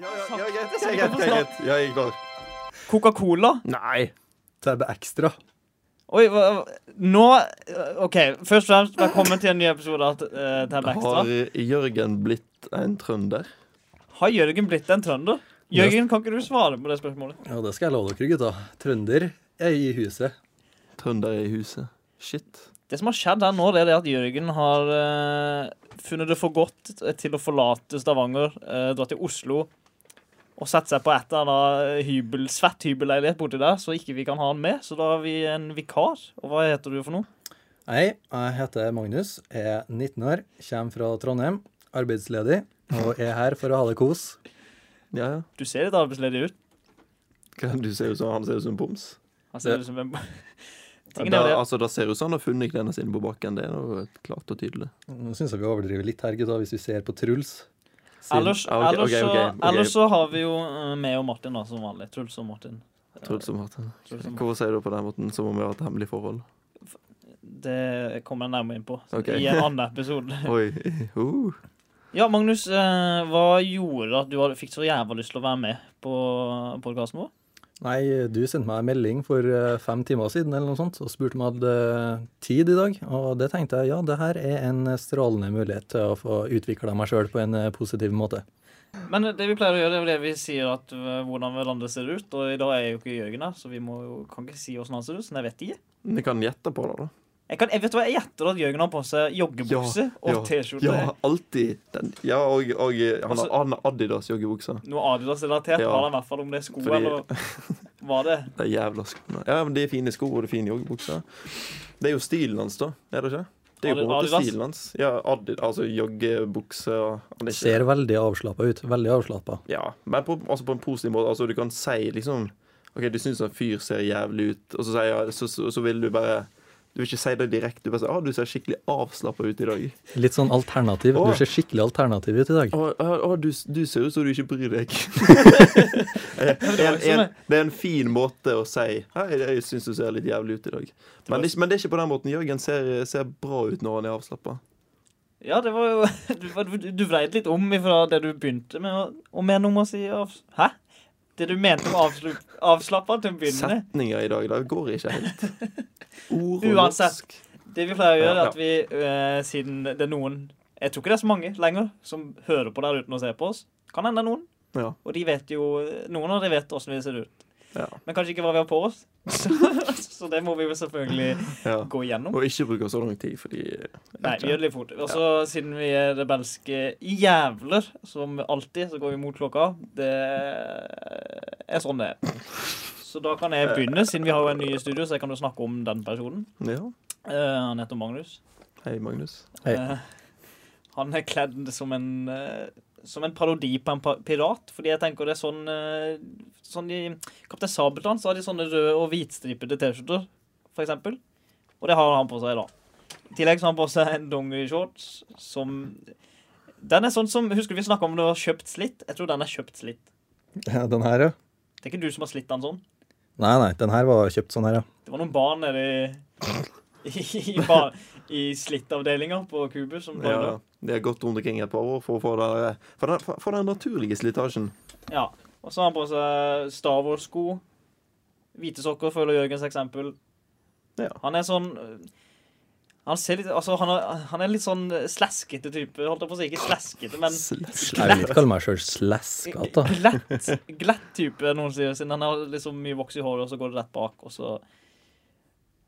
Ja, ja, ja, greit, greit, greit, greit, greit. Ja, jeg er klar. Coca-Cola. Nei. Tab Extra. Oi, hva, nå OK. Først og fremst, velkommen til en ny episode av uh, Tab Extra. Har Jørgen blitt en trønder? Har Jørgen blitt en trønder? Jørgen, kan ikke du svare på det spørsmålet? Ja, det skal jeg love dere, gutta. Trønder er i huset. Trønder er i huset. Shit. Det som har skjedd her nå, det er det at Jørgen har eh, funnet det for godt til å forlate Stavanger, eh, dra til Oslo og sette seg på et eller annet hybel, svett hybelleilighet borti der, så ikke vi kan ha han med. Så da har vi en vikar. Og hva heter du for noe? Hei, jeg heter Magnus, er 19 år, kommer fra Trondheim, arbeidsledig og er her for å ha det kos. Ja, ja. Du ser litt arbeidsledig ut. Hva, Du ser ut som han ser ut som en boms. Han ser Det- ut som en Tingen da, altså, da ser det ut som han har funnet klærne sine på bakken. Det er noe klart og tydelig. Nå syns jeg vi overdriver litt her, gutta, hvis vi ser på Truls. Ellers, Ah, okay, ellers, okay, så, ok, ok. ellers så har vi jo eh, meg og Martin, da, som vanlig. Truls og Martin. Truls og Martin. Truls og Martin. Hvorfor sier du på den måten som om vi har et hemmelig forhold? Det kommer jeg nærmere inn på i en annen episode. Oi. Uh. Ja, Magnus, eh, hva gjorde at du fikk så jævla lyst til å være med på podkasten vår? Nei, du sendte meg en melding for eh, fem timer siden eller noe sånt, og spurte om jeg hadde eh, tid i dag. Og det tenkte jeg ja, det her er en strålende mulighet til å få utvikla meg sjøl på en eh, positiv måte. Men det vi pleier å gjøre, det er det vi sier at hvordan landet ser ut. Og i dag er jo ikke Jørgen her, så vi må kan ikke si åssen han ser ut. Så jeg vet ikke. Vi kan gjette på det, da. Jeg, kan, jeg vet hva, jeg gjetter at Jørgen har på seg joggebukse og ja, T-skjorte. Ja, alltid. Den. Ja, og, og han har Altså- han har Adidas joggebukser. Noe Adidas-relatert Ja. har han i hvert fall, om det er sko Fordi- eller hva det er. De jævla skoene. Ja, men det er fine sko og det er fine joggebukser. Det er jo stilen hans, da. Er det ikke? Det er jo på en måte Adidas? stilen hans. Ja, Adidas, altså joggebukse og er Ser veldig avslappa ut. Veldig avslappa. Ja, men på, altså på en positiv måte. Altså, du kan si liksom OK, du syns en fyr ser jævlig ut, og så, sier så, så, så vil du bare Du vil ikke si det direkte. Du bare sier ah, du ser skikkelig avslappa ut i dag. Litt sånn alternativ. Åh. Du ser skikkelig alternativ ut i dag. Å, å, å, du, du ser ut som du ikke bryr deg. er en, en, det er en fin måte å si Hei, jeg syns du ser litt jævlig ut i dag. Men det, men det er ikke på den måten. Jørgen ser, ser bra ut når han er avslappa. Ja, det var jo Du, du, du vreit litt om ifra det du begynte med, å- og med noe å si av, Hæ? Det du mente om avslappa til å begynne med. Setninger i dag, det går ikke helt. Ord og Uansett. norsk. Det vi pleier å gjøre, er at vi, eh, siden det er noen Jeg tror ikke det er så mange lenger som hører på der uten å se på oss. Kan hende noen. Ja, Og de vet jo Noen av de vet åssen vi ser ut. Ja, Men kanskje ikke hva vi har på oss. Så, det må vi jo selvfølgelig ja. gå igjennom. Og ikke bruke så lang tid, fordi Nei, vi gjør det litt fort. Og så siden vi er rebelske jævler, som alltid, så går vi mot klokka. Det er sånn det er. Så da kan jeg begynne, siden vi har jo en ny i studio, så jeg kan jo snakke om den personen. Ja. Eh, han heter Magnus. Hei, Magnus. Hei. Eh, han er kledd som en eh, som en parodi på en pirat. Fordi jeg tenker det er sånn eh, Sånn i Kaptein Sabeltann så har de sånne røde og hvitstripete T-skjorter, eksempel. Og det har han på seg, da. I tillegg så har han på seg en dongerishorts som Den er sånn som Husker du vi snakka om det var kjøpt slitt? Jeg tror den er kjøpt slitt. Ja, den her, ja. Det er ikke du som har slitt den sånn? Nei, nei, den her var kjøpt sånn her, ja. Det var noen barn nede i bar- i slittavdelinga på Kubus som Ja, det de har gått rundt omkring et par år for å få den, for den, for den naturlige slitasjen. Ja. Og så har han på seg Star Wars-sko. Hvite sokker, følger Jørgens eksempel. Ja. Han er sånn øh, Han ser litt Altså, han er, han er litt sånn slaskete type. Holdt jeg på å si. Ikke slaskete, men Jeg vil ikke kalle meg sjøl slaskete. glatt, glatt type, noen sier. Siden han har liksom mye voks i håret, og så går det rett bak, og så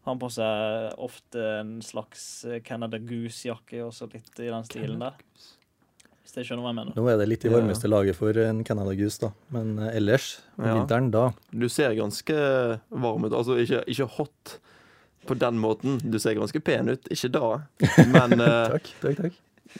han på seg ofte en slags eh, Canada Goose-jakke, også litt i den stilen der. Hvis jeg skjønner hva jeg mener. Nå er det litt i Ja. varmeste laget for en Canada Goose, da. Men eh, ellers, om Ja. vinteren, da Du ser ganske varm ut. Altså ikke, ikke hot på den måten. Du ser ganske pen ut. Ikke da, men, eh, Takk, takk, takk.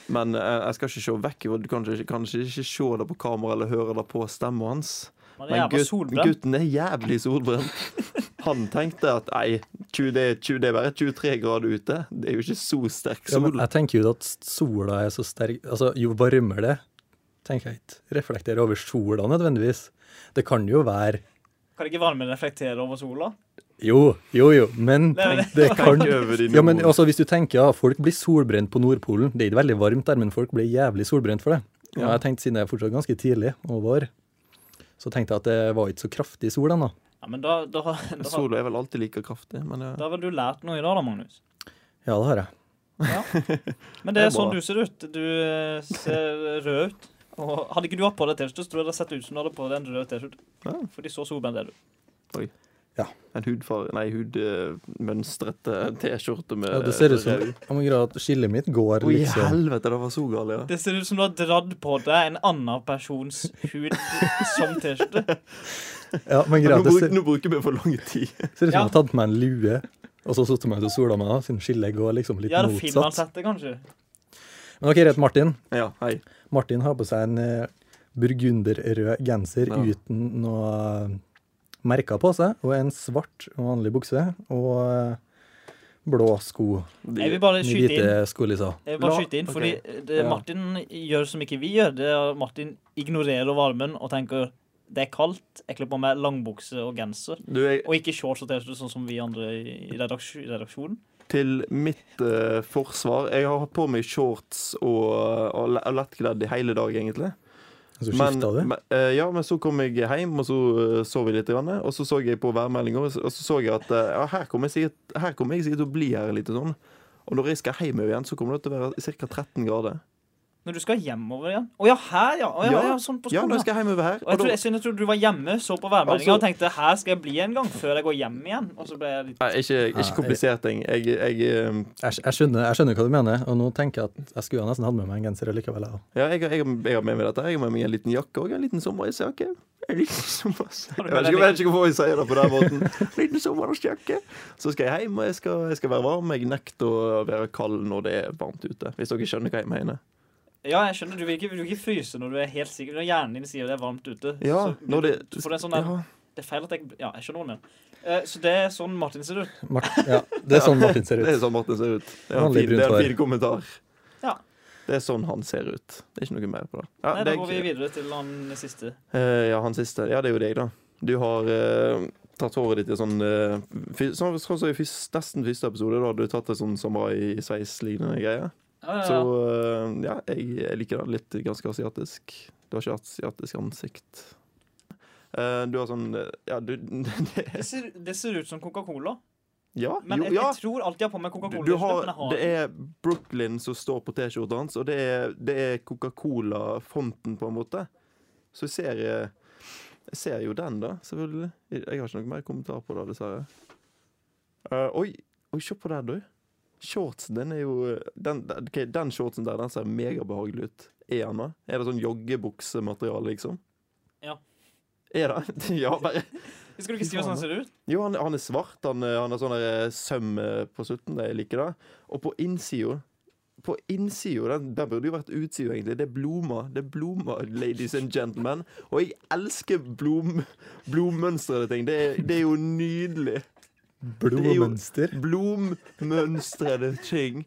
men jeg skal ikke se vekk. Du kan ikke, kanskje ikke se det på kamera eller høre det på stemmen hans. Han Men gutten er jævlig solbrent. Han tenkte at nei, 20, det, er 20, det er bare 23 grader ute. Det er jo ikke så sterk Ja, men sol. jeg tenker jo at sola er så sterk Altså, jo varmere det tenker jeg ikke reflekterer over sola nødvendigvis. Det kan jo være Kan ikke varmen reflektere over sola? Jo, jo, jo, men Det kan Ja, men altså, hvis du tenker ja, folk blir solbrent på Nordpolen Det er ikke veldig varmt der, men folk blir jævlig solbrent for det. Ja, Ja. jeg tenkte siden det er fortsatt ganske tidlig og vår, Så tenkte jeg at det var ikke så kraftig sol ennå. Ja, men da, da, da, da, Sola er vel alltid like kraftig, men ja. da har vel du lært noe i dag, da, Magnus? Ja, det har jeg. Ja. Men det Det er er sånn du ser ut. Du eh, ser rød ut. Og hadde ikke du hatt på deg T-skjorte, så tror jeg det hadde sett ut som du hadde på deg en rød T-skjorte. Ja. Fordi så solbrent er du. En hudfar... Nei, hudmønstrete T-skjorte med Ja, det ser ut som om grad, skillet mitt går Å, i liksom helvete, det var så galt, ja. Det ser ut som du har dratt på deg en annen persons hud som T-skjorte. Ja, men Men greit, nå, det ser, nå bruker vi for lang tid. ser ut som Ja. jeg har tatt på meg en lue, og så satt meg ut og sola meg, siden skillet går liksom litt Ja, det motsatt. det kanskje. Men ok, rett Martin. Ja, hei. Martin har på seg en eh, burgunderrød genser Ja. uten noe merker på seg, og en svart vanlig bukse, og eh, blå sko. Jeg vil bare skyte inn. Jeg vil bare skyte inn, fordi det Martin gjør som ikke vi gjør. Det er Martin ignorerer varmen og tenker det er kaldt, jeg kler på meg langbukse og genser. Du, jeg, Og ikke shorts og T-skjorte, sånn som vi andre i redaks- redaksjonen. til mitt uh, forsvar Jeg har hatt på meg shorts og, le- og lettkledd i hele dag, egentlig. Så Men, det? men, eh, ja, men så kom jeg hjem, og så eh, sov jeg litt. Grann, og så så jeg på værmeldinga, og så så jeg at eh, ja, her kommer jeg sikkert, her kommer jeg sikkert til å bli her litt. Sånn. Og når jeg skal hjem igjen, så kommer det til å være ca. 13 grader. Når du skal hjemover igjen. Å ja, her, ja. Å, ja, Ja. ja. Sånn på Ja, skolen. når Ja, jeg skal hjemover her. og jeg, jeg, synes- jeg du var hjemme, så på værmeldinga Altså- og tenkte her skal jeg bli en gang før jeg går hjem igjen. Og så ble jeg litt Nei, ikke, ikke komplisert ting. Jeg, jeg, eh, Jeg, jeg, skjønner, jeg skjønner hva du mener, og nå tenker jeg at jeg skulle nesten hatt med meg en genser likevel. jeg ja, jeg, jeg, jeg har med meg dette. Jeg har med meg en liten jakke og en liten sommerjakke. En liten sommerjakke. Jeg vet ikke, jeg hvorfor jeg sier det på den måten. Liten sommerjakke. Så skal jeg hjem, og jeg skal, jeg skal være varm. Jeg nekter å være kald når det er varmt ute. Hvis dere skjønner hva jeg mener. Ja, jeg skjønner. Du vil ikke, du vil ikke fryse når du er helt sikker. Når hjernen din sier det er varmt ute. Ja, så når det- du det, er sånn der, Ja. Det er feil at jeg Ja, jeg skjønner hva du mener. Eh, Så det er sånn Martin ser ut. Mart, ja, det er sånn Martin ser Det er ut. sånn Martin ser ut. Det er en fin, det er en fin kommentar. Ja. Det er sånn han ser ut. Det er ikke noe mer på det. Ja, Nei, Da går vi videre til han siste. Uh, ja, han siste. Ja, det er jo deg, da. Du har uh, tatt håret ditt i sånn uh, Sånn sånn så, så, fyrst, nesten første episode, da du tatt det sånn samurai-sveis-lignende greie. Ja, ja, Så ja. eh, ja, jeg, jeg liker det litt ganske asiatisk. Du har ikke asiatisk ansikt. Uh, du har sånn eh, Ja, du det, Det, ser, det ser ut som Coca-Cola. Ja, Men jo, jeg, jeg tror alltid jeg har på meg Coca-Cola. det er Brooklyn som står på T-skjorta hans, og det er, er Coca-Cola-fonten, på en måte. Så jeg ser, jeg ser jo den, da, selvfølgelig. Jeg har ikke noe mer kommentar på det, dessverre. Uh, oi, oi, se på det, du. Shortsen, den er jo Den, okay, den shortsen der, den ser megabehagelig ut. Er den det? Er det sånn joggebuksemateriale, liksom? Ja. Er det? ja, bare Skal du ikke si hvordan han ser ut? jo, han, han er svart. Han, han har sånn eh, søm eh, på slutten. Jeg liker det. Og på innsida På innsida, den, den burde jo vært utsida, egentlig. Det er blomster. Det er blomster, ladies and gentlemen. Og jeg elsker blom, blommønstrede ting. Det er, det er jo nydelig. Blodmønster. det ting.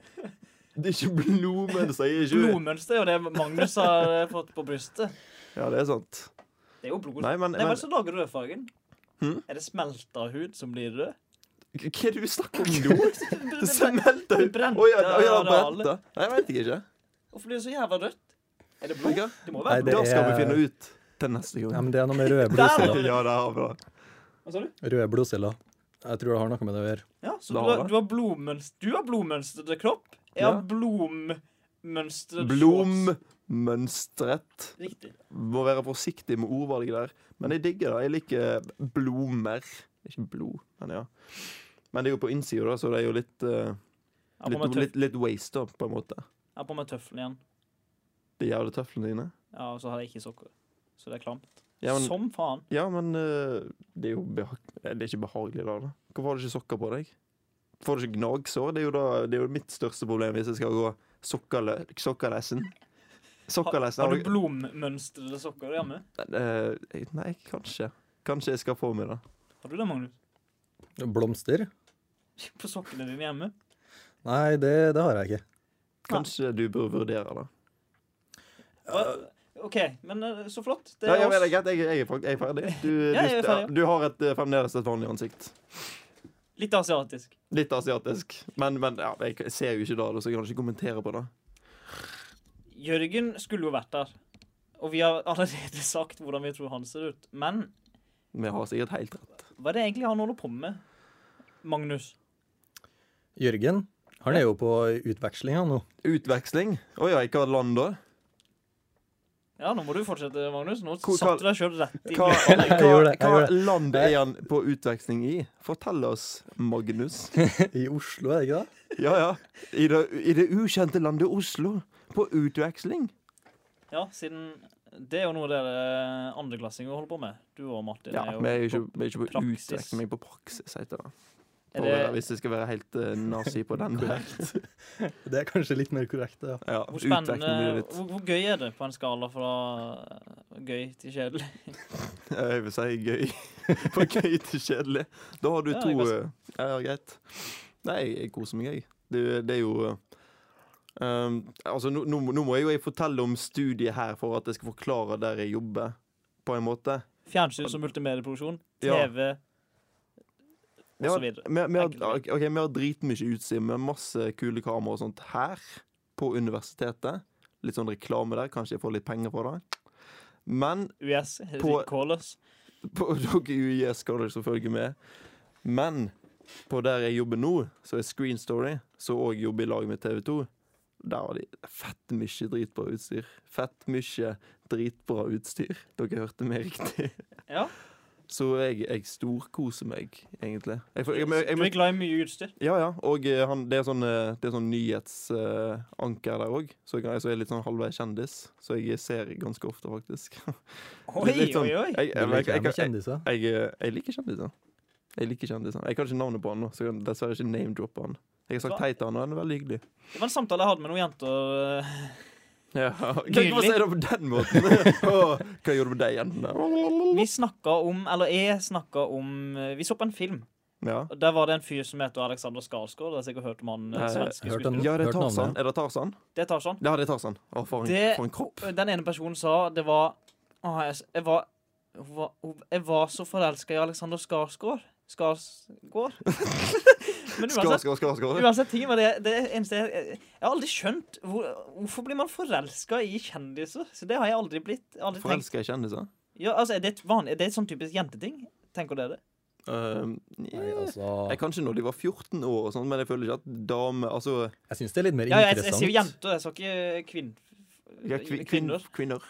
Det er ikke blodmønster. Jeg er ikke Blodmønster er jo det Magnus har eh, fått på brystet. Ja, det er sant. Det er jo blod. Nei, men, Nei, men, er men det lager du rødfargen? Hmm? Er det smelta hud som blir rød? hva er det du snakker om nå? Det smelter Det ut. brente Å ja, oh, ja, brente. Nei, jeg vet ikke. Hvorfor blir det så jævla rødt? Er det blod? Det må Nei, være det blod. Da skal vi er- finne ut til neste gang. Ja, men det er noe med røde blodceller. ja, det. Hva sa du? Røde blodceller. Jeg tror det har noe med det å gjøre. Ja, så du har du har blodmønster Du har blodmønstrede kropp. Jeg Ja. har blommønstret Blommønstret. Riktig. Må være forsiktig med ordvalget der. Men jeg digger det. Jeg liker blomer. Ikke blod, men ja. Men det er jo på innsida, da, så det er jo litt, på litt, litt, litt waste, da, på en måte. jeg har på meg tøflene igjen. De jævla tøflene dine. Ja, Og så har jeg ikke sokker. Så det er klamt. Ja, men, Som faen. ja, men eh, det er jo beha det er ikke behagelig, da. da. Hvorfor har du ikke sokker på deg? Får du ikke gnagsår? Det er da, det er jo mitt største problem hvis jeg skal gå sokkerle sokkerlesen. Har, Sokkerlesen. har du blommønstrede sokker hjemme? Eh, nei, kanskje. Kanskje jeg skal få med det. Har du det, Magnus? Blomster? På sokkene dine hjemme? Nei, det, det har jeg ikke. Kanskje du bør vurdere det. Hva? OK, men eh, så flott. Det er ja, oss. Jeg, jeg, er jeg er ferdig. Du, Ja, jeg er ferdig, du, du har et, eh, fremdeles et vanlig ansikt. Litt asiatisk. Litt asiatisk. Men, men ja, jeg ser jo ikke det, så jeg kan ikke kommentere på det. Jørgen skulle jo vært der. Og vi har allerede sagt hvordan vi tror han ser ut. Men Vi har sikkert helt rett. hva er det egentlig han holder på med? Magnus. Jørgen, han er jo på utveksling han nå. Utveksling? Å ja, i hva land da? Ja, nå må du fortsette, Magnus. Nå Hvor- satte du deg sjøl rett i Hva, hva, gjorde hva land er han på utveksling i? Fortell oss, Magnus. I Oslo, er det ikke det? Ja, ja. I det, I det ukjente landet Oslo. På utveksling. Ja, siden Det er jo noe dere andreklassinger holder på med. Du og Martin. Ja, er jo vi er Ja, ikke, på vi er ikke på praksis. utveksling, vi er på praksis, heter det. Det- Hvis jeg skal være helt uh, nazi på den. Det er kanskje litt mer korrekt, ja. Ja, Hvor spennende litt hvor, hvor gøy er det på en skala fra gøy til kjedelig? Jeg vil si gøy. Fra gøy til kjedelig. Da har du Ja, to jeg eh, Ja, greit. Nei, jeg, koser meg, jeg. Det, det er jo um, Altså, nå, nå, må- nå må jeg jo jeg fortelle om studiet her for at jeg skal forklare der jeg jobber, på en måte. Fjernsyn som multimedieproduksjon, TV Ja, så videre. Vi, vi, har, vi har dritmye utstyr med masse kule kameraer og sånt her på universitetet. Litt sånn reklame der. Kanskje jeg får litt penger for det. Men US, På- call us. på dere skal dere selvfølgelig med. Men på der jeg jobber nå, så er Screen Story, så òg jobber i lag med TV 2. Der har de fett mye dritbra utstyr. Fett mye dritbra utstyr. Dere hørte meg riktig. Ja. Så jeg, jeg storkoser meg, egentlig. Jeg, jeg, jeg, jeg, Du er glad i mye utstyr. ja, ja. Og eh, han, det er sånn, eh, det er sånn nyhetsanker der òg. Så jeg, jeg er litt sånn halvveis kjendis. Så jeg ser ganske ofte, faktisk. Oi, Litt sånn- oi, oi. Jeg, Du liker kjendiser. jeg, eh, jeg liker kjendiser. Jeg liker kjendiser. Jeg kan ikke navnet på han nå, så jeg kan dessverre ikke name-droppe han. Jeg har sagt hei til han, og han er veldig hyggelig. Det var en samtale jeg hadde med noen jenter. Ja. Tenk å se det på den måten? Hva gjorde du med deg, jentene? Vi snakka om Eller jeg snakka om eh, Vi så på en film. Ja. Der var det en fyr som heter Alexander Skarsgård. Det har sikkert hørt om han eh, svenske skuespilleren. ja, det er Tarzan. Er det Tarzan? Det er Tarzan. Ja, det er Tarzan. Å, for en, Det- for en kropp. Den ene personen sa det var Å, jeg, jeg var var- Jeg var så forelska i Alexander Skarsgård. Skarsgård? Men uansett, skår, skår, skår, uansett ting var det, det eneste jeg, jeg har aldri skjønt hvor, Hvorfor blir man forelska i kjendiser? Så det har jeg aldri blitt. Aldri. Forelska i kjendiser? Ja, altså, er det et vanlig, er det et sånn typisk jenteting? Tenker dere det? Um, Nei, altså Jeg Kanskje når de var 14 år, og sånt, men jeg føler ikke at dame Altså Jeg syns det er litt mer Ja, jeg, jeg interessant. sier jo jenter, jeg sa ikke kvinn... ja, kvi, kvin, kvinner. kvinner.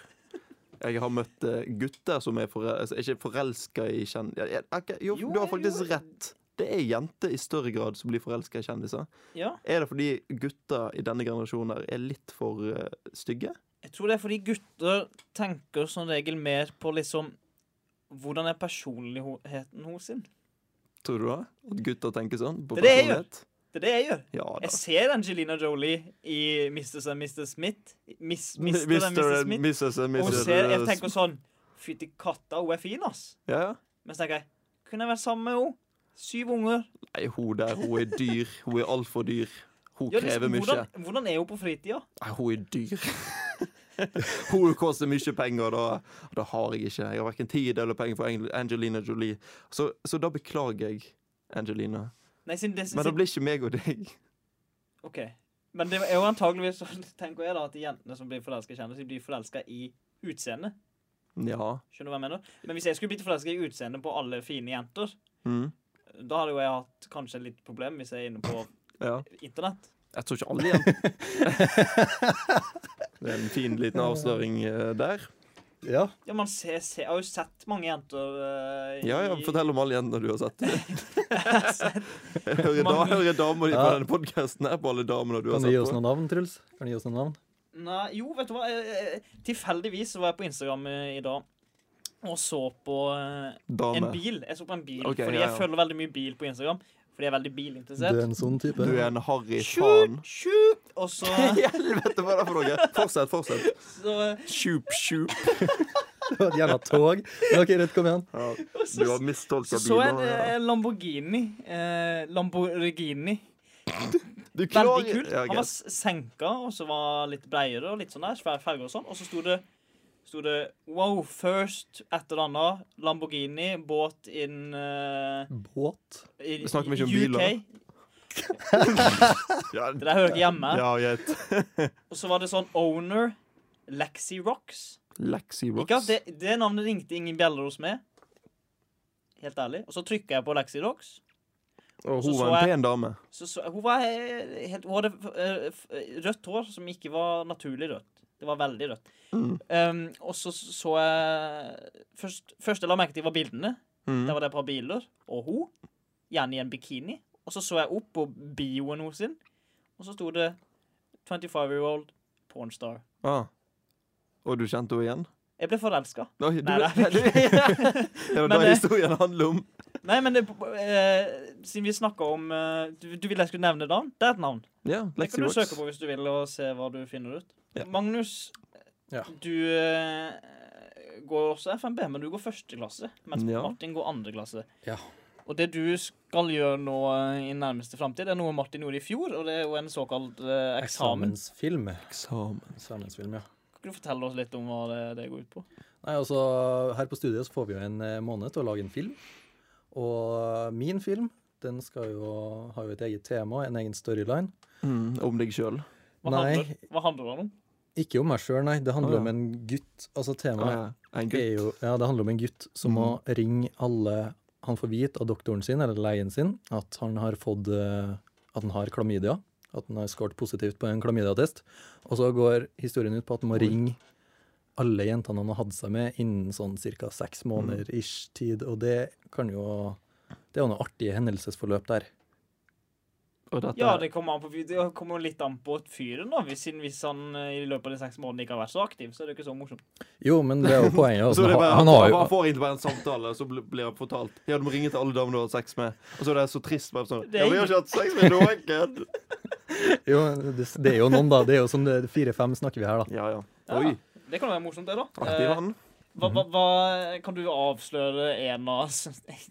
Jeg har møtt eh, gutter som er, forel altså, ikke forelska i kjendiser jo, Jo, du har faktisk jo. rett. Det er jenter i større grad som blir forelska i kjendiser. Ja. Er det fordi gutter i denne generasjonen er litt for uh, stygge? Jeg tror det er fordi gutter tenker som regel mer på liksom Hvordan er personligheten hos sin? Tror du det? At gutter tenker sånn? På Det er personlighet? Det er det jeg gjør. Ja. Jeg ser Angelina Jolie i Mr. and Mr. Smith. Miss, Mr. and Mr. Smith. Mrs. and Og ser, jeg tenker sånn Fytti katta, hun er fin, ass. Ja, ja. Men så tenker jeg Kunne jeg vært sammen med henne? Syv unger. Nei, hun der, hun er dyr. Hun er altfor dyr. Hun Ja, krever liksom, mye. hvordan, hvordan er hun på fritida? Nei, hun er dyr. hun koster mye penger, og da, da har jeg ikke. Jeg har verken tid eller penger for Angelina Jolie. Så, så da beklager jeg, Angelina. Nei, sin, det, Men det blir ikke meg og deg. OK. Men det er jo antageligvis sånn, tenker jeg da, at de jentene som blir forelska i kjendiser, de blir forelska i utseendet. Ja. Skjønner du hva jeg mener? Men hvis jeg skulle blitt forelska i utseendet på alle fine jenter, Mm. da hadde jo jeg hatt kanskje litt problem hvis jeg er inne på ja. internett. Jeg tror ikke alle jenter Det er en fin liten avsløring eh, der. Ja, Ja, man ser, ser, jeg har jo sett mange jenter eh, Ja, ja, Fortell om alle jentene du har sett. sett- Jeg hører, da, Mange. hører damer på Ja. denne podkasten her på alle damene du har Kan du gi oss noen navn, Truls? Kan du gi oss noen navn? Nei, jo, vet du hva? Tilfeldigvis var jeg på Instagram eh, i dag og så på uh, en bil. Jeg så på en bil, okay, fordi ja, jeg følger veldig mye bil på Instagram. Fordi jeg er veldig bilinteressert. Du er en sånn type. Du er en harry faen. shoot! Og så, Helvete, hva er det for noe? Fortsett, fortsett. så, eh, Sjup, sjup. Det var et jævla tog. OK, Ruth, kom igjen. Ja, du så, har mistolka så, så er en biler. eh, Ja. Lamborghini. Eh, Lamborghini. Du Veldig kult. Ja, Han var greit. s- senka, og så var litt breiere og litt sånn der. svær ferge og sånn. Og så sto det Sto det Wow, first et eller annet. Lamborghini, båt in, uh, Båt. i, Vi snakker i mye om UK. biler. Det der hører ikke hjemme. Ja. Og så var det sånn owner Lexi Rocks. Lexi Rocks. Ikke at det, det navnet ringte ingen bjeller hos meg. Helt ærlig. Og så trykka jeg på Lexi Rocks. Og hun var en pen dame. Så, så, hun var helt Hun hadde eh, rødt hår som ikke var naturlig rødt. Det var veldig rødt. Mm. Um, og så så jeg Først, først jeg la merke til, var bildene. Mm. Der var det et par biler. Og hun. Gjerne i en bikini. Og så så jeg opp på bioen hennes, sin, og så sto det 25 year old pornstar. Ah. Og du kjente henne igjen? Jeg ble forelska. Nei, det, var det det- historien handler om. Nei, men det, eh, siden vi snakka om eh, du, du ville jeg skulle nevne navn? Det er et navn. Ja, Det Lexi kan du Rocks. søke på hvis du vil, og se hva du finner ut. Ja. Magnus, Ja. du eh, går også FNB, men du går første klasse. Mens Ja. Martin går andre klasse. Ja. Og det du skal gjøre nå eh, i nærmeste framtid, er noe Martin gjorde i fjor, og det er jo en såkalt eh, eksamen. Eksamensfilm. Eksamen. Eksamensfilm, ja. Kan du fortelle oss litt om hva det, det går ut på? Nei, altså, Her på studiet så får vi jo en eh, måned til å lage en film. Og min film den skal jo ha jo et eget tema, en egen storyline. Mm, om deg sjøl. Hva, Nei. hva handler det om? Ikke om meg sjøl, nei. Det handler Å, ja. om en gutt. Altså Ah, temaet ja. En er jo Ja, det handler om en gutt som må ringe alle Han får vite av doktoren sin, eller legen sin, at han har fått eh, At han har klamydia. At han har skåret positivt på en klamydiatest. Og så går historien ut på at han må Oi. ringe alle jentene han har hatt seg med innen sånn ca. seks måneder ish tid. Og det kan jo Det er jo noe artige hendelsesforløp der. Og dette, Ja, det kommer, an på, det kommer litt an på fyren, da. Hvis, hvis han eh, i løpet av de seks månedene ikke har vært så aktiv, så er det ikke så morsomt. Jo, men det er jo poenget. Altså, er bare, han, han, har jo han får egentlig bare en samtale, og så blir han fortalt Ja, du må ringe til alle damene du har sex med. Og så er det så trist. Bare sånn Ja, vi har ikke hatt sex med noen! jo, det, det er jo noen, da. Det er jo sånn fire-fem snakker vi her, da. Ja, ja. Ja, Oi, Det kan være morsomt, det, da. artig Eh, hva, hva, hva, kan du avsløre en av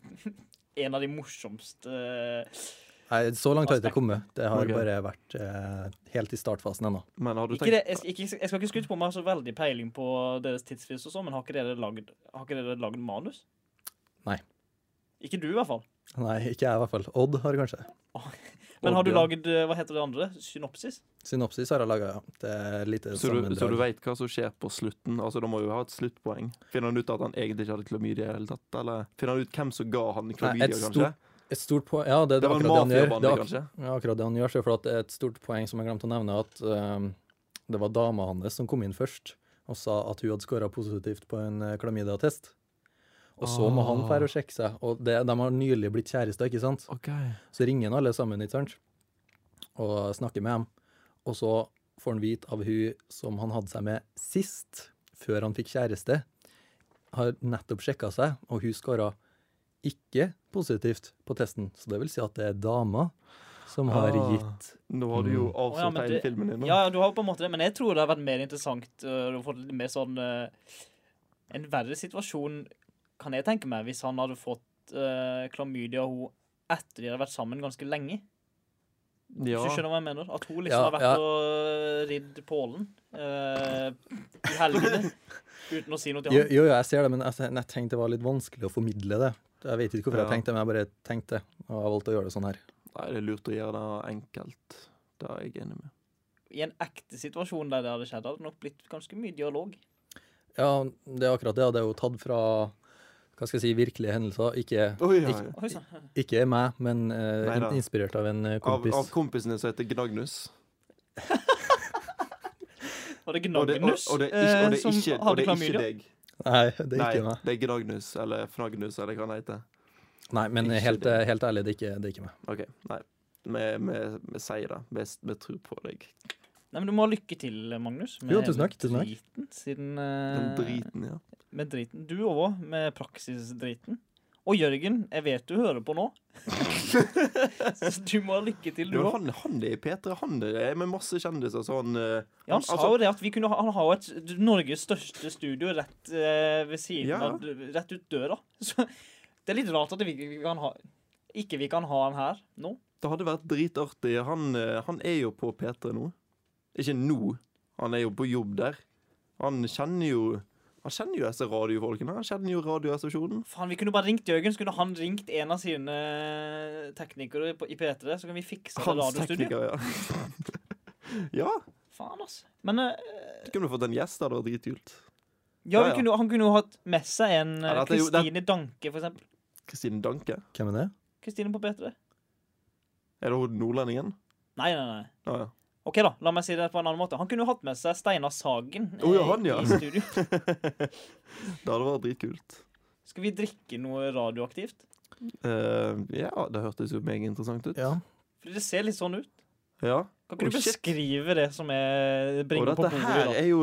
En av de morsomste eh, Nei, Så langt har det ikke kommet. Det har okay. bare vært eh, helt i startfasen ennå. Men har du ikke tenkt det, jeg, jeg skal ikke skryte på meg så veldig peiling på deres tidsfrist, og så, men har ikke dere lagd, har ikke dere lagd manus? Nei. Ikke du, i hvert fall. Nei, ikke jeg i hvert fall. Odd har kanskje. Men har du lagd eh, Hva heter det andre? Synopsis? Synopsis har jeg laga, ja. Det er lite så du, så du vet hva som skjer på slutten? Altså, Da må jo ha et sluttpoeng. Finner han ut at han egentlig ikke hadde klamydia i det hele tatt? Eller finner han ut hvem som ga han klamydia, et kanskje? Et stort poeng Ja, det, Det det var en akkurat det han gjør. Det mafiabande, er kanskje? ja, akkurat det han gjør. For det er et stort poeng som jeg glemte å nevne, at eh, det var dama hans som kom inn først og sa at hun hadde skåra positivt på en uh, klamydiatest. Og så må han Ah. fære og sjekke seg. Og det, de har nylig blitt kjærester, ikke sant? Okay. Så ringer han alle sammen, ikke sant? Og snakker med dem. Og så får han vite av hun som han hadde seg med sist, før han fikk kjæreste, har nettopp sjekka seg, og hun skåra ikke positivt på testen. Så det vil si at det er dama som har Ah. gitt Nå har du jo Mm. Avslørt hele filmen din. Ja, du har på en måte det, men jeg tror det har vært mer interessant å Du har fått litt mer sånn uh, En verre situasjon kan jeg tenke meg hvis han hadde fått uh, klamydia og hun etter de hadde vært sammen ganske lenge. Ja. Hvis du skjønner hva jeg mener? At hun liksom Ja, har vært ja. og ridd Pålen uh, i helgene uten å si noe til Jo, ham. jo, jeg ser det, men jeg, jeg tenkte det var litt vanskelig å formidle det. Jeg vet ikke hvorfor Ja. jeg tenkte det, men jeg bare tenkte, og jeg valgte å gjøre det sånn her. Nei, det er lurt å gjøre det enkelt. Det er jeg enig med. I en ekte situasjon der det hadde skjedd, hadde det nok blitt ganske mye dialog. Ja, det er akkurat det. Det er jo tatt fra hva skal jeg si, virkelige hendelser. Ikke, Oi, ja, ja. ikke, ikke meg, men uh, inspirert av en kompis. Av, av kompisene som heter Gnagnus. Var det Og det, og, Gnagnus og det ikke, og det eh, som ikke, hadde det klamydia? deg. Nei, det er Nei, ikke meg. det er Gnagnus eller Fragnus, eller hva han heter. Nei, men helt, eh, helt ærlig, det er ikke, det er ikke meg. OK. Nei. Vi, sier det. Vi tror på deg. Nei, men Du må ha lykke til, Magnus. Jo, tusen takk, tusen takk. Driten, siden, Den eh, driten, ja. Med driten. Du òg, med praksisdriten. Og Jørgen, jeg vet du hører på nå. Så du må ha lykke til, du òg. han, han er i P3, han er med masse kjendiser, så han eh, Ja, han sa altså- jo det at vi kunne ha, han har et Norges største studio rett eh, ved siden Ja, av Rett ut døra. Så det er litt rart at vi kan ha ikke vi kan ha han her nå. Det hadde vært dritartig. Han, eh, han er jo på P3 nå. Ikke nå, han er jo på jobb der. Han kjenner jo Han kjenner jo disse radiofolkene. Han kjenner jo Radioresepsjonen. Faen, Vi kunne bare ringt Jørgen, så kunne han ringt en av sine teknikere på- i P3, så kan vi fikse det Hans det radiostudioet. ja. ja. Faen, altså. Men eh, Kunne du fått en gjest, det hadde vært dritkult. Ja, Ja, ja. kunne, Han kunne jo hatt med seg en Ja, eh, jo- det- Kristine Danke, for eksempel. Kristine Danke. Hvem er det? Kristine på P3. Er det hun nordlendingen? Nei, nei, nei. Ja, ja. Ok da, La meg si det på en annen måte. Han kunne jo hatt med seg Steinar Sagen oh, ja, han, ja. i studio. Det hadde vært dritkult. Skal vi drikke noe radioaktivt? Uh, ja, det hørtes jo meget interessant ut. Ja. Fordi det ser litt sånn ut. Ja. Kan ikke Oh, du shit. beskrive det som er bringer på dette her er jo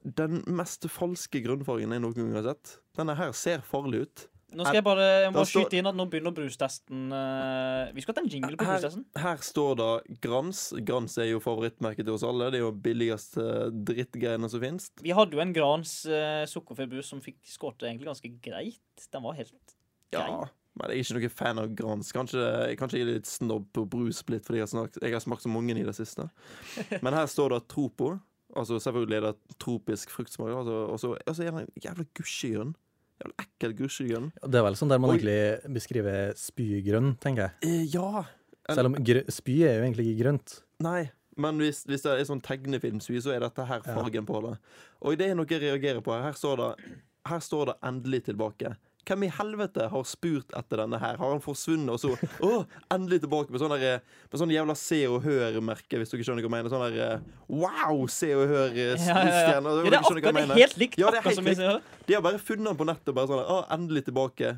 den mest falske grunnfargen jeg noen gang har sett. Denne her ser farlig ut. Nå skal jeg bare, jeg må skyte inn at nå begynner brustesten eh, Vi skulle hatt en jingle på brustesten. Her står det Grans. Grans er jo favorittmerket til oss alle. Det er jo billigste drittgreiene som finnes. Vi hadde jo en Grans uh, sukkerfri brus som fikk skåret egentlig ganske greit. Den var helt grei. Ja, men jeg er ikke noen fan av Grans. Kanskje, kanskje jeg er litt snobb på brusplitt fordi jeg har, smakt, jeg har smakt så mange i det siste. Men her står det Tropo. Altså Selvfølgelig er det tropisk fruktsmak. Altså, og så og så er den jævla gusjegrønn. Jævla ekkel gusjegrønn. Det er vel sånn der man Oi. egentlig beskriver spygrønn, tenker jeg. Eh, ja. En- Selv om spy er jo egentlig ikke grønt. Nei. Men hvis, hvis det er sånn tegnefilmspy, så er dette her Ja. fargen på det. Og det er noe jeg reagerer på. Her står det, her står det 'endelig tilbake'. Hvem i helvete har spurt etter denne her? Har han forsvunnet, og så Å, endelig tilbake med sånn der, med sånn jævla Se og Hør-merke, hvis dere skjønner hva jeg mener. Sånn der eh, Wow, Se og Ja, ja, ja. Hør-stjerne. Ja, det er akkurat helt likt. Ja, det er helt likt. De har bare funnet den på nettet. Bare sånn Å, endelig tilbake.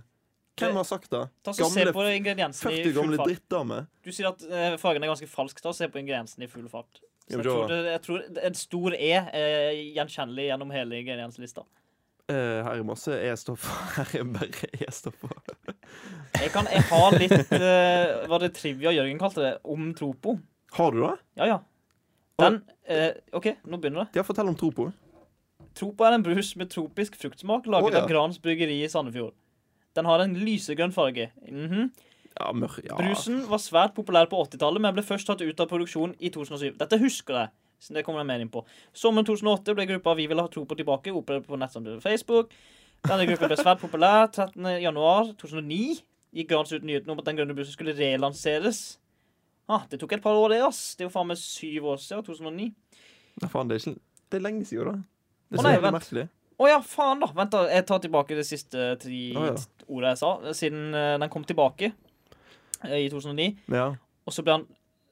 Hvem har sagt det? Ta så Se på ingrediensene i 40 full gamle fart. drittdamer. Du sier at eh, fargen er ganske falsk. Ta Se på ingrediensene i full fart. Jeg, tror det, jeg tror en stor E er gjenkjennelig gjennom hele ingredienslista. Er masse E-stoffer. Her er bare E-stoffer. Jeg kan jeg har litt uh, Var det trivia Jørgen kalte det? Om Tropo. Har du det? Ja, ja. Den uh, OK, nå begynner det. Ja, fortell om Tropo. Tropo er en brus med tropisk fruktsmak laget oh, ja. av Grans bryggeri i Sandefjord. Den har en lysegrønn farge. Mhm. Ja, mør, ja. Brusen var svært populær på 80-tallet, men ble først tatt ut av produksjon i 2007. Dette husker jeg. Så det kommer jeg mer inn på. Sommeren 2008 ble gruppa Vi vil ha tro på tilbake opprettet på nettsamfunnet Facebook. Denne gruppen ble svært populær. 13. januar 2009 gikk Grans ut nyheten om at den grønne bussen skulle relanseres. Ah, det tok et par år, det. ass. Det er jo faen meg syv år siden. 2009. Nei, faen, det er, ikke, det er lenge siden, da. Det er så jævlig merkelig. Å ja, faen, da. Vent, da. Jeg tar tilbake det siste tre oh, ja. ordet jeg sa. Siden uh, den kom tilbake uh, i 2009. Ja. Og så, ble han,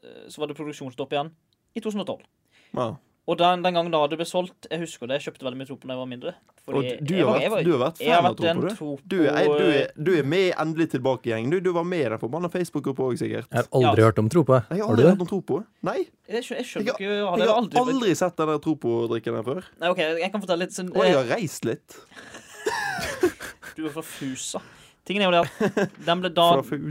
uh, så var det produksjonsstopp igjen i 2012. ja. Og den, den gangen da det ble solgt Jeg husker det, jeg kjøpte veldig mye Tropo da jeg var mindre. Og Fordi du har, var- vært, jeg var- du har vært fan av Tropo, du. Du er, du, er, du er med i Endelig tilbake-gjeng. Du, du var med i den forbanna Facebook-gruppa òg, sikkert. Jeg har aldri Ja. hørt om Tropo. Jeg har Har aldri du hørt om Tropo. Nei, Jeg, jeg Jeg ikke Har jeg har aldri, aldri sett den der Tropo-drikken her før. Nei, OK, jeg kan fortelle litt sånn Og jeg eh, har reist litt. Du er fra Fusa. Tingen er jo det at den ble da.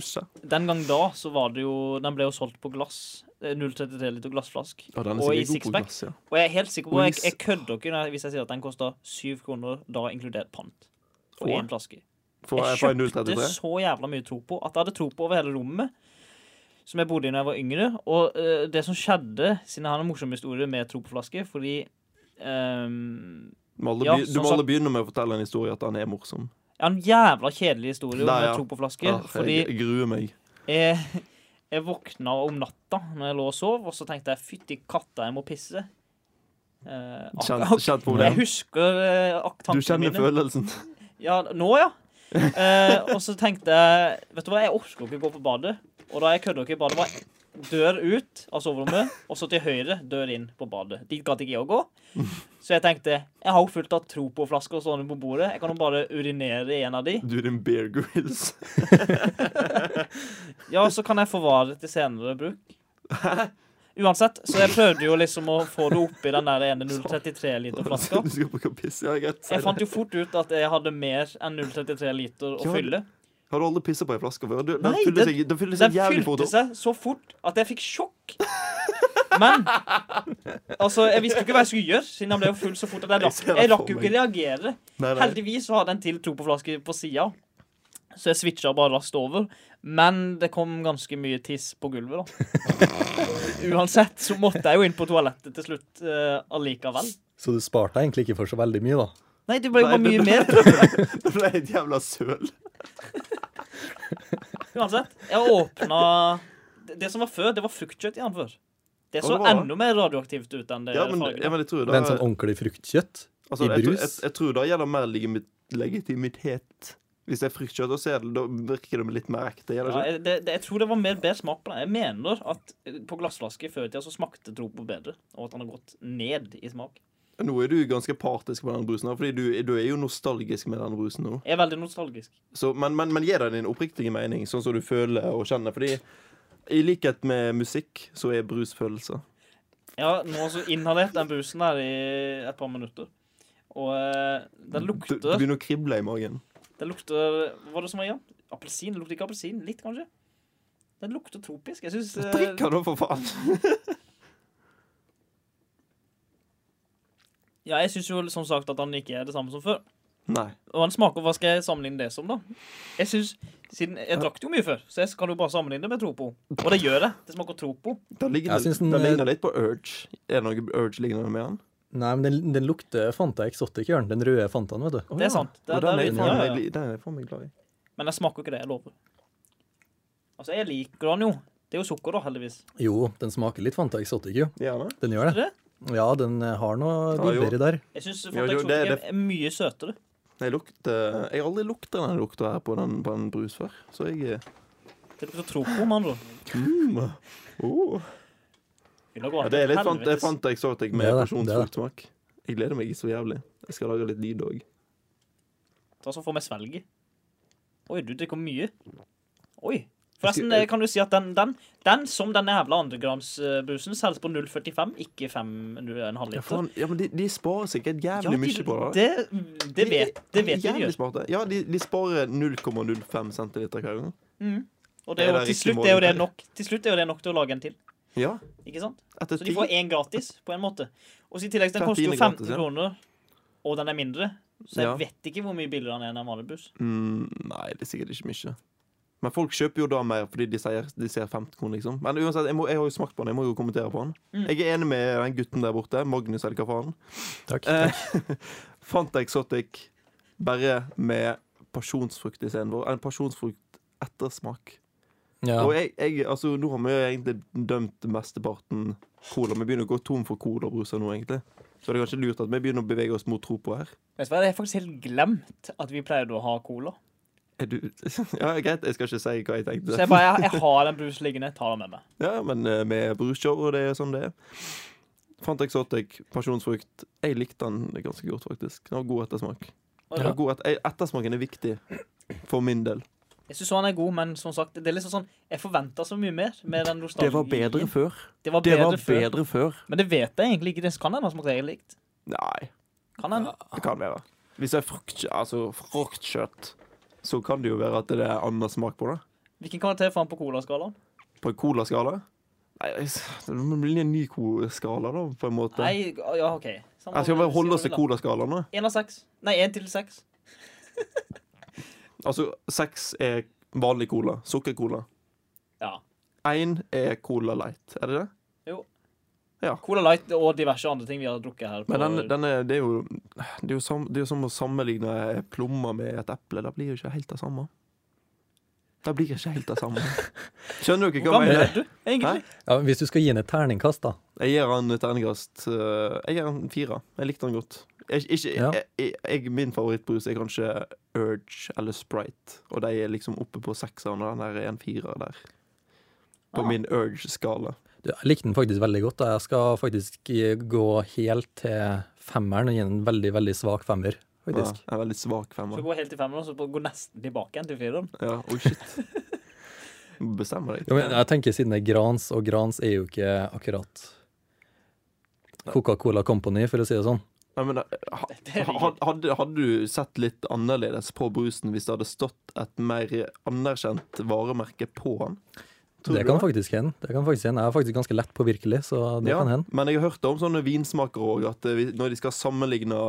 Den gang da så var det jo Den ble jo solgt på glass. eh, 0,33 liter glassflask. Og, Og i sixpack. glass, ja. Og jeg er helt sikker på Jeg, jeg kødder ikke hvis jeg sier at den kosta syv kroner, da inkludert pant. For én flaske. For, Jeg kjøpte så jævla mye tro på at jeg hadde tro på over hele rommet. Som jeg bodde i da jeg var yngre. Og uh, det som skjedde, siden jeg har en morsom historie med tro på flaske, Fordi um, Du må alle, Ja, be- du må alle begynne med å fortelle en historie at han er morsom. Jeg har en jævla kjedelig historie om Nei, ja. en Tropo-flaske. Ah, fordi jeg, jeg gruer meg. jeg, jeg våkna om natta når jeg lå og sov, og så tenkte jeg fytti katta, jeg må pisse. Eh, Kjent, kjent på jeg husker Du tankene kjenner mine. følelsen. Ja, nå ja. Eh, og så tenkte jeg Vet du hva, jeg orker ikke gå på badet. Og da jeg kødder ikke, badet var dør ut av soverommet, og så til høyre dør inn på badet. Dit gadd ikke jeg å gå. Så jeg tenkte jeg har jo fullt av Tropo-flasker stående på bordet. Jeg kan jo bare urinere i en av de. Du er en Bear Grills. Ja, så kan jeg forvare det til senere bruk. Uansett, så jeg prøvde jo liksom å få det oppi den der ene 033-liter-flaska. Du skal på piss, ja, greit. Jeg fant jo fort ut at jeg hadde mer enn 033 liter å fylle. Har du aldri pissa på ei flaske før? Den Nei, fyller den- seg, den fyller Den seg jævlig fort fylte seg så fort at jeg fikk sjokk. Men altså, jeg visste jo ikke hva jeg skulle gjøre, siden han ble jo full så fort at jeg, rakk- jeg rakk jo ikke reagere. Nei, nei. Heldigvis så hadde jeg en til Tropo-flaske på sida, så jeg switcha bare raskt over. Men det kom ganske mye tiss på gulvet, da. Uansett så måtte jeg jo inn på toalettet til slutt uh, allikevel. Så du sparte egentlig ikke for så veldig mye, da. Nei, det ble jo bare mye det- mer. Det ble et jævla søl. Uansett. Jeg åpna Det som var før, det var fruktkjøtt i den før. Det så det enda mer radioaktivt ut enn det Ja, men, fargen. ja, men jeg tror Men da sånn ordentlig fruktkjøtt altså, i jeg, tror- brus? jeg, jeg tror da gjelder mer legitimitet. Hvis det er fruktkjøtt, så er det, da virker det litt mer ekte. Ja, jeg, det, det, jeg tror det var mer bedre smak på den. Jeg mener at på glassflaske før i tida så smakte Tropo bedre, og at den har gått ned i smak. Nå er du ganske partisk på den brusen, her, fordi du, du er jo nostalgisk med den brusen nå. Jeg er veldig nostalgisk. Så, men, men, men gi deg din oppriktige mening, sånn som du føler og kjenner. Fordi i likhet med musikk, så er brus følelser. Ja, nå så inhalert den brusen her i et par minutter. Og eh, den lukter Det begynner å krible i magen. Den lukter Hva var det som var igjen? Appelsin? Det lukter ikke appelsin. Litt, kanskje? Den lukter tropisk. Jeg syns eh, Drikk den da, for faen! Ja, jeg syns jo som sagt at han ikke er det samme som før. Nei. Og den smaker Hva skal jeg sammenligne det som, da? Jeg synes, siden Jeg drakk det jo mye før, så jeg kan jo bare sammenligne det med Tropo. Og det gjør det. Det smaker Tropo. Den ligner, Jeg den- det ligner litt på Urge. Er det noe Urge lignende med den? Nei, men den, den lukter Fanta Exotic, gjør den. Den røde Fantaen, vet du. Det er sant. Det- den, er, er- ja, ja. er jeg faen meg glad i. Men den smaker ikke det, jeg lover. Altså, jeg liker den jo. Det er jo sukker, da, heldigvis. Jo, den smaker litt Fanta Exotic, jo. Gjerne. Den gjør det. Det? Ja, den eh, har noe Ja, jo. i der. Jeg syns Fanta Exotic det- det- er mye søtere. Jeg, lukter, jeg har aldri lukta den lukta her på den, på den brus før. Så jeg Det lukter Tropo, med andre mm. oh. Ja, Det er litt fant, jeg Fanta Exotic med at jeg med det pasjonsfruktsmak. Jeg gleder meg så jævlig. Jeg skal lage litt lyd òg. Ta så får vi svelge. Oi, du drikker mye. Oi. Forresten, eh, kan du si at den, den, den som den jævla undergroundsbrusen selges på 0,45, ikke 5,5 Ja, liter. faen, ja, men de, de sparer sikkert Ja, jævlig de- mye på det. det. Det vet, det vet de de gjør. Ja, de, de sparer 0,05 centiliter hver gang. Mm. Og det Er jo, til, slutt er jo det nok, til slutt er jo det nok til å lage en til. Ja, Ikke sant? etter Så de får én gratis, på en måte. Og i tillegg, den koster jo tiende 15 gratis, ja. kroner, og den er mindre. Så jeg Ja. vet ikke hvor mye billigere den er enn en vanlig buss. Mm, nei, det er sikkert ikke mye. Men folk kjøper jo da mer fordi de, sier, de ser 15 kroner, liksom. Men uansett, jeg, må, jeg har jo smakt på den. Jeg må jo kommentere på den. Mm. Jeg er enig med den gutten der borte. Magnus, eller hva faen. Takk. Eh, Fanta Exotic bare med pasjonsfrukt i scenen vår. En pasjonsfrukt ettersmak. Ja. Og jeg, jeg, altså, nå har vi jo egentlig dømt mesteparten cola. Vi begynner å gå tom for colabruser nå, egentlig. Så det er kanskje lurt at vi begynner å bevege oss mot Tropo her. Vet du hva, Jeg har faktisk helt glemt at vi pleide å ha cola. Er du Ja, greit, jeg skal ikke si hva jeg Så tenkte. jeg bare, jeg, jeg har den brus liggende. Ta den med meg. Ja, men eh, med brusshow, og det er sånn det er. Fant Exotic, pasjonsfrukt. Jeg likte den ganske godt, faktisk. Den har god ettersmak. Ja. Har god et eh, ettersmaken er viktig for min del. Jeg syns han er god, men som sagt, det er liksom sånn Jeg forventa så mye mer med den. Det var bedre før. Det var Det bedre, var før. bedre før. Men det vet jeg egentlig ikke. Det kan hende han smakte likt. Nei, Kan hende. det kan være. Hvis det er frukt, altså fruktkjøtt, så kan det jo være at det er annen smak på det. Hvilken karakter får han på colaskalaen? På en colaskala. Nei, det blir bli en ny skala, da, på en måte. Nei, ja, OK. Samme Jeg skal bare holde oss til colaskalaen. Én av seks. Nei, én til seks. Altså, seks er vanlig cola. Sukkercola. Ja. Én er Cola Light. Er det det? Cola Light og diverse andre ting vi har drukket her. På, Men den, den er, det er jo Det er jo, som, det er jo som å sammenligne plommer med et eple. Det blir jo ikke helt det samme. Det blir ikke helt det samme. Skjønner dere ikke hva jeg mener? er du, egentlig? Ja, hvis du skal gi den et terningkast, da. Jeg gir han et terningkast eh, Jeg gir han fire. Jeg likte han godt. Jeg, ikke, Ja. jeg, jeg, jeg, min favorittbrus er kanskje Urge eller Sprite, og de er liksom oppe på sekseren, og den der er en firer der. På Ah. min Urge-skala. Jeg likte den faktisk veldig godt. Jeg skal faktisk gå helt til femmeren og gi den en veldig, veldig svak femmer, Ja, en veldig svak Så femmer. gå helt til femmeren, så gå nesten tilbake igjen til fireren. Ja, oh shit. Bestemmer deg. Ja, men jeg tenker siden det er Grans, og Grans er jo ikke akkurat Coca-Cola Company, for å si det sånn. Nei, men, eh, hadde, hadde du sett litt annerledes på brusen hvis det hadde stått et mer anerkjent varemerke på den? Tror Det kan faktisk hende. Det kan faktisk hende. Jeg er faktisk ganske lett påvirkelig, så det Ja, kan hende. men jeg har hørt om sånne vinsmakere òg, at eh, når de skal sammenligne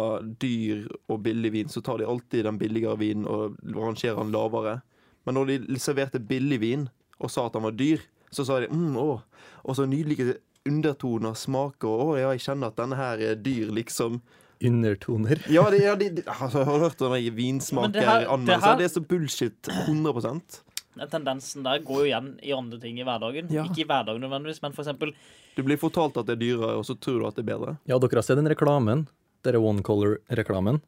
dyr og billig vin, så tar de alltid den billigere vinen og rangerer den lavere. Men når de serverte billig vin og sa at den var dyr, så sa de mm, å, og så nydelige undertoner, smaker, og å, ja, jeg kjenner at denne her er dyr, liksom. Undertoner. Ja, de, ja, de, altså, jeg har hørt om vinsmaker det det Det er så bullshit 100 Den tendensen der går jo igjen i andre ting i hverdagen. Ja. Ikke i hverdagen nødvendigvis, men for eksempel Du blir fortalt at det er dyrere, og så tror du at det er bedre. Ja, dere har sett den reklamen? Dere One Color-reklamen?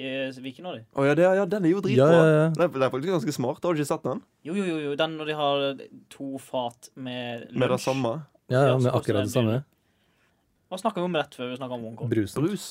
i hvilken av de? Å ja, det, ja, den er jo dritbra. ja, ja. ja. er, det er faktisk ganske smart. Har du ikke sett den? Jo, jo, jo, jo. Den når de har to fat med lunsj. Med det samme. Ja, ja, med akkurat det samme. Hva snakka vi om rett før vi snakka om OneCall? Brusen. Brus.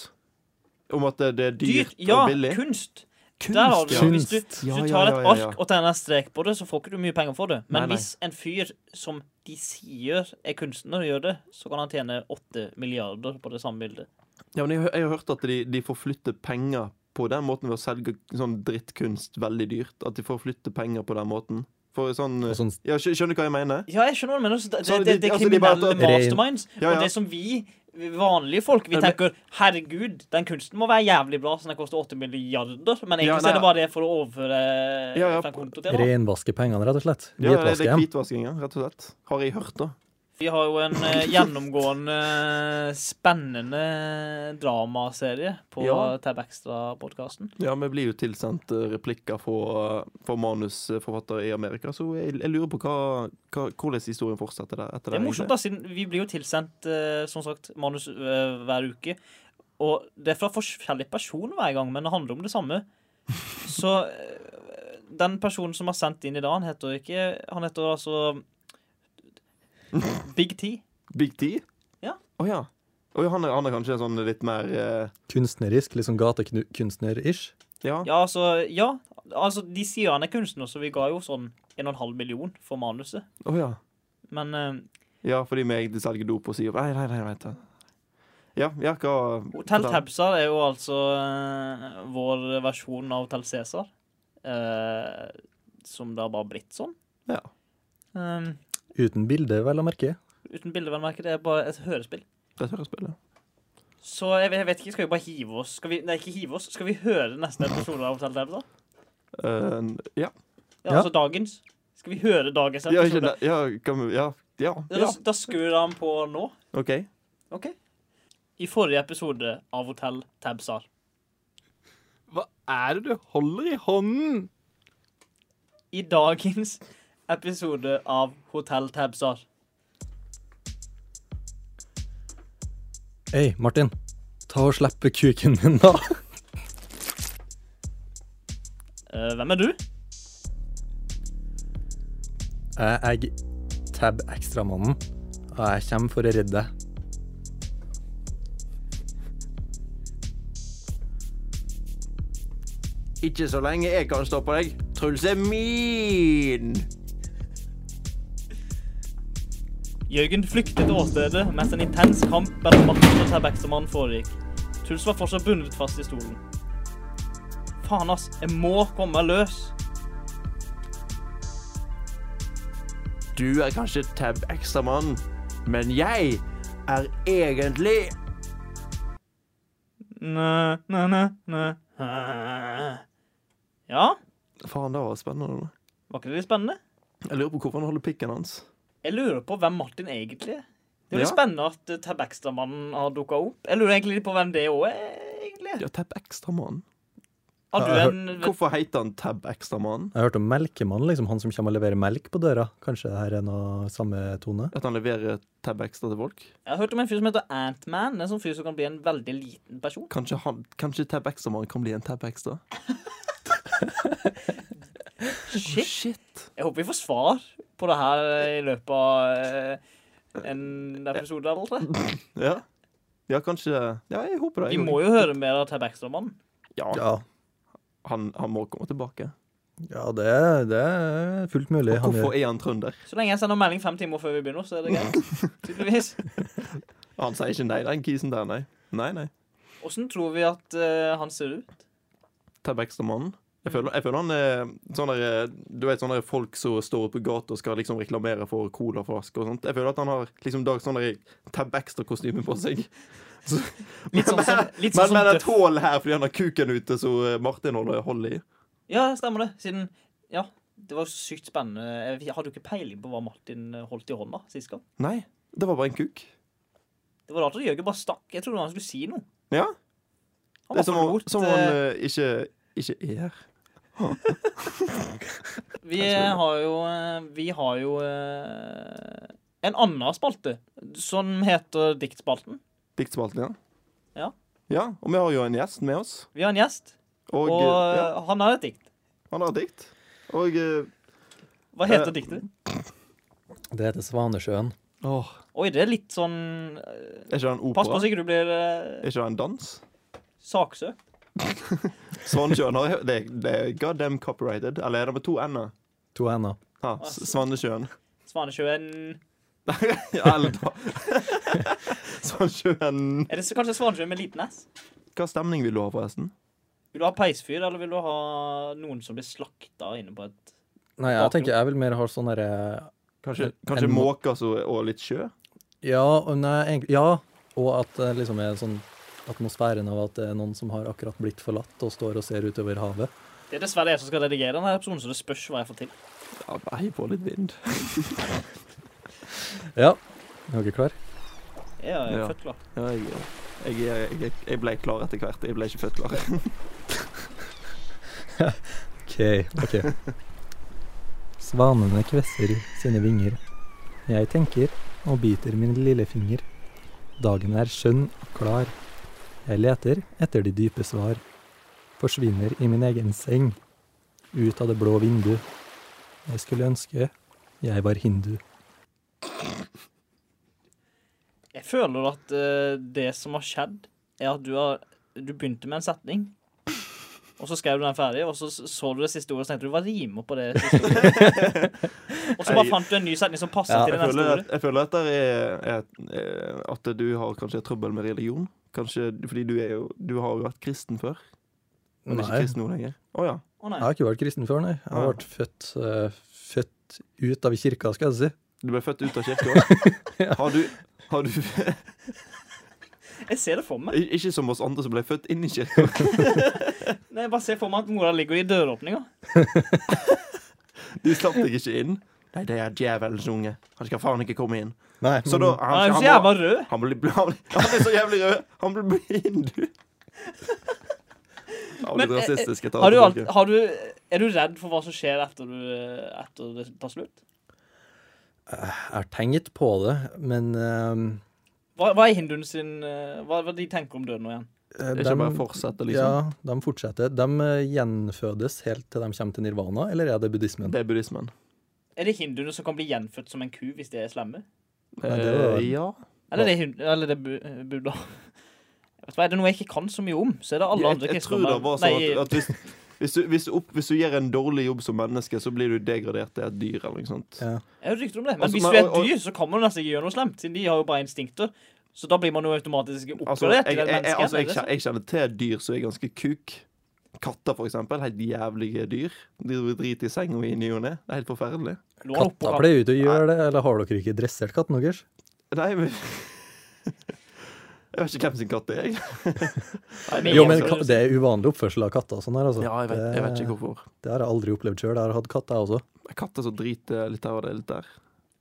Om at det, det er dyrt, Dyrt! Ja, og billig. Ja, kunst! Kunst, Der har du ja. Hvis du, hvis du tar et ark og tegner en strek på det, så får ikke du mye penger for det. Men Nei, nei. hvis en fyr som de sier er kunstner, gjør det, så kan han tjene åtte milliarder på det samme bildet. Ja, men jeg, har- jeg har hørt at de, de får flytte penger på den måten ved å selge sånn drittkunst veldig dyrt. At de får flytte penger på den måten. For sånn sånn Ja, skjønner du hva jeg mener? Ja, jeg skjønner hva du mener. så Det, det, det, det er altså, de kriminelle masterminds. Ja, ja. Og det som vi vanlige folk Vi tenker herregud, den kunsten må være jævlig bra, så den koster åtte milliarder. Men egentlig Ja, er det bare det for å overføre Ja, ja, fra konto til renvaske pengene, rett og slett. Ja, det, er hvitvasking, rett og slett. Har jeg hørt, da. Vi har jo en eh, gjennomgående spennende dramaserie på Ja. Tab Extra-podkasten. Ja, vi blir jo tilsendt eh, replikker fra, fra manusforfattere i Amerika, så jeg, jeg lurer på hva, hva, hvordan historien fortsetter der. Det er morsomt, da, siden vi blir jo tilsendt eh, som sagt, manus eh, hver uke. Og det er fra forskjellig person hver gang, men det handler om det samme. Så eh, den personen som har sendt inn i dag, han heter ikke Han heter altså Big T. Big T? Ja. Å ja. Oh, han, er, han er kanskje sånn litt mer eh, Kunstnerisk, litt sånn gatekunstner-ish. Ja. Ja, altså Ja. Altså, de sier han er kunstner, så vi ga jo sånn 1,5 million for manuset. Oh, ja. Men eh, Ja, fordi vi egentlig selger dop og sier Nei, nei, nei, vet du. Ja, ja, hva Hotell. Tabsar er jo altså eh, vår versjon av Hotell Cæsar. eh, som det har bare blitt sånn. Ja. Um, Uten bilde, vel å merke. uten bilde, vel å merke. Det er bare et hørespill. Det er et hørespill, ja. Så jeg, jeg vet ikke, skal vi bare hive oss Skal vi, Nei, ikke hive oss. Skal vi høre neste episode av Hotell Tabsar? da? ja. Ja, Ja. altså dagens. Skal vi høre dagens Ja, ikke. Ja, kan vi Ja. Ja. Da, ja. da skrur han på nå. OK. OK. I forrige episode av Hotell Tabsar. Hva er det du holder i hånden? I dagens episode av Hotell Tabsar. Hei, Martin. Ta og slipp kuken min, da. Uh, hvem er du? Jeg er Tab Ekstramannen, og jeg kommer for å redde deg. Ikke så lenge jeg kan stoppe deg. Truls er min! Jørgen flyktet til åstedet mens en intens kamp mellom Martin og Tabekstermann foregikk. Truls var fortsatt bundet fast i stolen. Faen, ass. Jeg må komme meg løs. Du er kanskje Tab Ekstramann, men jeg er egentlig Næ, næ, næ, næ. Ja, Faen, det var spennende. var ikke det litt spennende? Jeg lurer på hvorfor han holder pikken hans. Jeg lurer på hvem Martin egentlig er. Det er jo Ja. spennende at uh, Tabekstermannen har dukka opp. Jeg lurer egentlig litt på hvem det òg er, egentlig. Ja, Tab Ekstramann. Har du en Hvorfor heter han Tab Extra-mannen? Jeg har hørt om Melkemannen, liksom han som kommer og leverer melk på døra. Kanskje det her er noe samme tone? At han leverer Tab Extra til folk? Jeg har hørt om en fyr som heter Antman. En sånn fyr som kan bli en veldig liten person. Kanskje, han, kanskje Tab Ekstramann kan bli en Tab Extra? Shit. Shit. Jeg håper vi får svar på det her i løpet av en episode eller tre. Ja. Ja, kanskje Ja, jeg håper det. Vi må jo høre mer av Tab Baxter-mannen. Ja, Ja, han, han må komme tilbake. ja det, er- det er fullt mulig. Og hvorfor er han trønder? Så lenge jeg sender melding fem timer før vi begynner, så er det greit. Tydeligvis. Han sier ikke nei, den kisen der, nei. Nei, nei. Åssen tror vi at uh, han ser ut? Tab Extra-mannen. Jeg føler, jeg føler han er sånn der eh, Du vet sånne folk som står på gata og skal liksom reklamere for colaflasker og sånt. Jeg føler at han har liksom dag sånn Tab Extra-kostyme på seg. Så, Litt sånn men, litt sånn men, men et hull her fordi han har kuken ute, så eh, Martin holder hold i. Ja, stemmer det. Siden Ja, det var sykt spennende. Jeg hadde jo ikke peiling på hva Martin holdt i hånda sist gang. Nei, det var bare en kuk. Det var rart at Jørgen bare stakk. Jeg trodde han skulle si noe. Ja. Han Det er som om, han, som han eh, eh, ikke, ikke er her. Vi har jo eh, Vi har jo eh, en annen spalte som heter Diktspalten. Diktspalten, ja. Ja. Ja, og vi har jo en gjest med oss. Vi har en gjest, Og, og eh, ja, han har et dikt. han har et dikt. Og Hva heter Eh, diktet? Det heter Svanesjøen. åh, Oi, det er litt sånn Er ikke det en Pass på opera? så ikke du blir Er ikke det en dans? saksøkt. Svanesjøen har det, det er goddamn copyrighted. Eller er det med to n-er? To ender. Ja, Svanesjøen. Svanesjøen ja, eller da Svansjøen Er det så, kanskje Svansjøen med liten S? Hva stemning vil du ha, forresten? Vil du ha peisfyr, eller vil du ha noen som blir slakta inne på et Nei, jeg tenker jeg vil mer ha sånn derre Kanskje, kanskje måker og litt sjø? Ja, nei, egentlig Ja, og at det liksom er sånn atmosfæren av at det er noen som har akkurat blitt forlatt og står og ser utover havet. Det er dessverre jeg som skal redigere denne episoden, så det spørs hva jeg får til. Ja, Hei på litt vind. Ja. Er dere klar? Ja, Jeg er Ja. født klar. Ja, jeg, jeg, jeg, jeg, jeg ble klar etter hvert. Jeg ble ikke født klar. OK. ok. Svanene kvesser sine vinger. Jeg tenker og biter min lillefinger. Dagen er skjønn og klar. Jeg leter etter de dype svar. Forsvinner i min egen seng. Ut av det blå vindu. Jeg skulle ønske jeg var hindu. Jeg føler at uh, det som har skjedd, er at du har Du begynte med en setning, og så skrev du den ferdig, og så så du det siste ordet og så tenkte du hva rimer på det siste ordet? og så bare fant du en ny setning som passer Ja, til det neste føler, ordet. at, jeg føler at det er, er, er At du har kanskje trøbbel med religion. Kanskje fordi du er jo Du har jo vært kristen før. Men nei. ikke kristen nå lenger. Å ja. oh, nei. jeg har ikke vært kristen før, nei. Jeg har vært født, uh, født ut av kirka, skal jeg si. Du ble født ut av kirka. Har du, har du Jeg ser det for meg. Ikke som oss andre som ble født inn i kirka. Nei, jeg bare ser for meg at mora ligger i døråpninga. De slapp deg ikke inn. Nei, det er djevelens unge. Han skal faen ikke komme inn. Nei, Så da Han er så jævla rød. han, blir, han, han er så jævlig rød. Han blir hindu Men, eh, rasistisk. Jeg tar Har du alt, har du, er du redd for hva som skjer etter, du, etter det tar slutt? Jeg har tenkt på det, men eh, Hva, hva er hinduene sin eh, hva, hva de tenker om døden nå igjen? eh, Det er ikke bare fortsette, liksom. Ja, de fortsetter. De eh, gjenfødes helt til de kommer til nirvana, eller er det buddhismen? Det er buddhismen. Er det hinduene som kan bli gjenfødt som en ku hvis de er slemme? Nei, var- Eh, ja. Eller det er, eller det buddha? Er det noe jeg ikke kan så mye om, så er det alle andre jeg jeg tror det var sånn at, at hvis, hvis, du, hvis, opp, hvis du gjør en dårlig jobb som menneske, så blir du degradert til et dyr eller noe sånt. Ja. Jeg har rykter om det. Men Altså, hvis du er et dyr, så kan man nesten ikke gjøre noe slemt, siden de har jo bare instinkter. Så da blir man jo automatisk Altså, oppgradert et jeg, jeg, altså, jeg, jeg kjenner til dyr som er ganske kuk. Katter, for eksempel. Helt jævlige dyr. De driter i senga i ny og ne. Det er helt forferdelig. Katter pleier jo ikke å gjøre det, eller har dere ikke dressert katten deres? Nei, men Jeg vet ikke hvem sin katt det er, jeg. Jo, men det- det er uvanlig oppførsel av katter og sånn her, altså. Ja, jeg vet, jeg vet ikke hvorfor. det har jeg aldri opplevd sjøl. Jeg har hatt katter, jeg også. Katter som driter litt her og det litt der.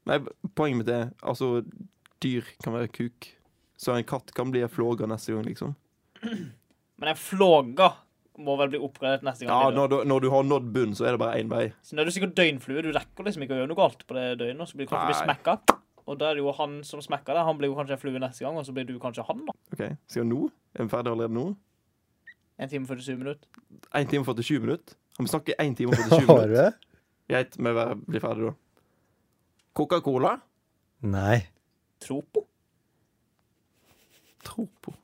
Nei, poenget mitt er altså Dyr kan være kuk. Så en katt kan bli en flåge neste gang, liksom. Men en flåge må vel bli oppgradert neste gang. Ja, når du, når du har nådd bunn, så er det bare én vei. Så nå er du sikkert døgnflue. Du rekker liksom ikke å gjøre noe galt på det døgnet. Så blir du kanskje bli smekka. Og da er det jo han som smekker deg. Han blir jo kanskje en flue neste gang, og så blir du kanskje han, da. OK, skal vi nå? Er vi ferdig allerede nå? En time og 47 minutter. En time og 47 minutter? Kan vi snakke én time og 47 Har minutter? du? Greit, vi blir ferdig da. Coca-Cola? Nei. Tropo. Tro på.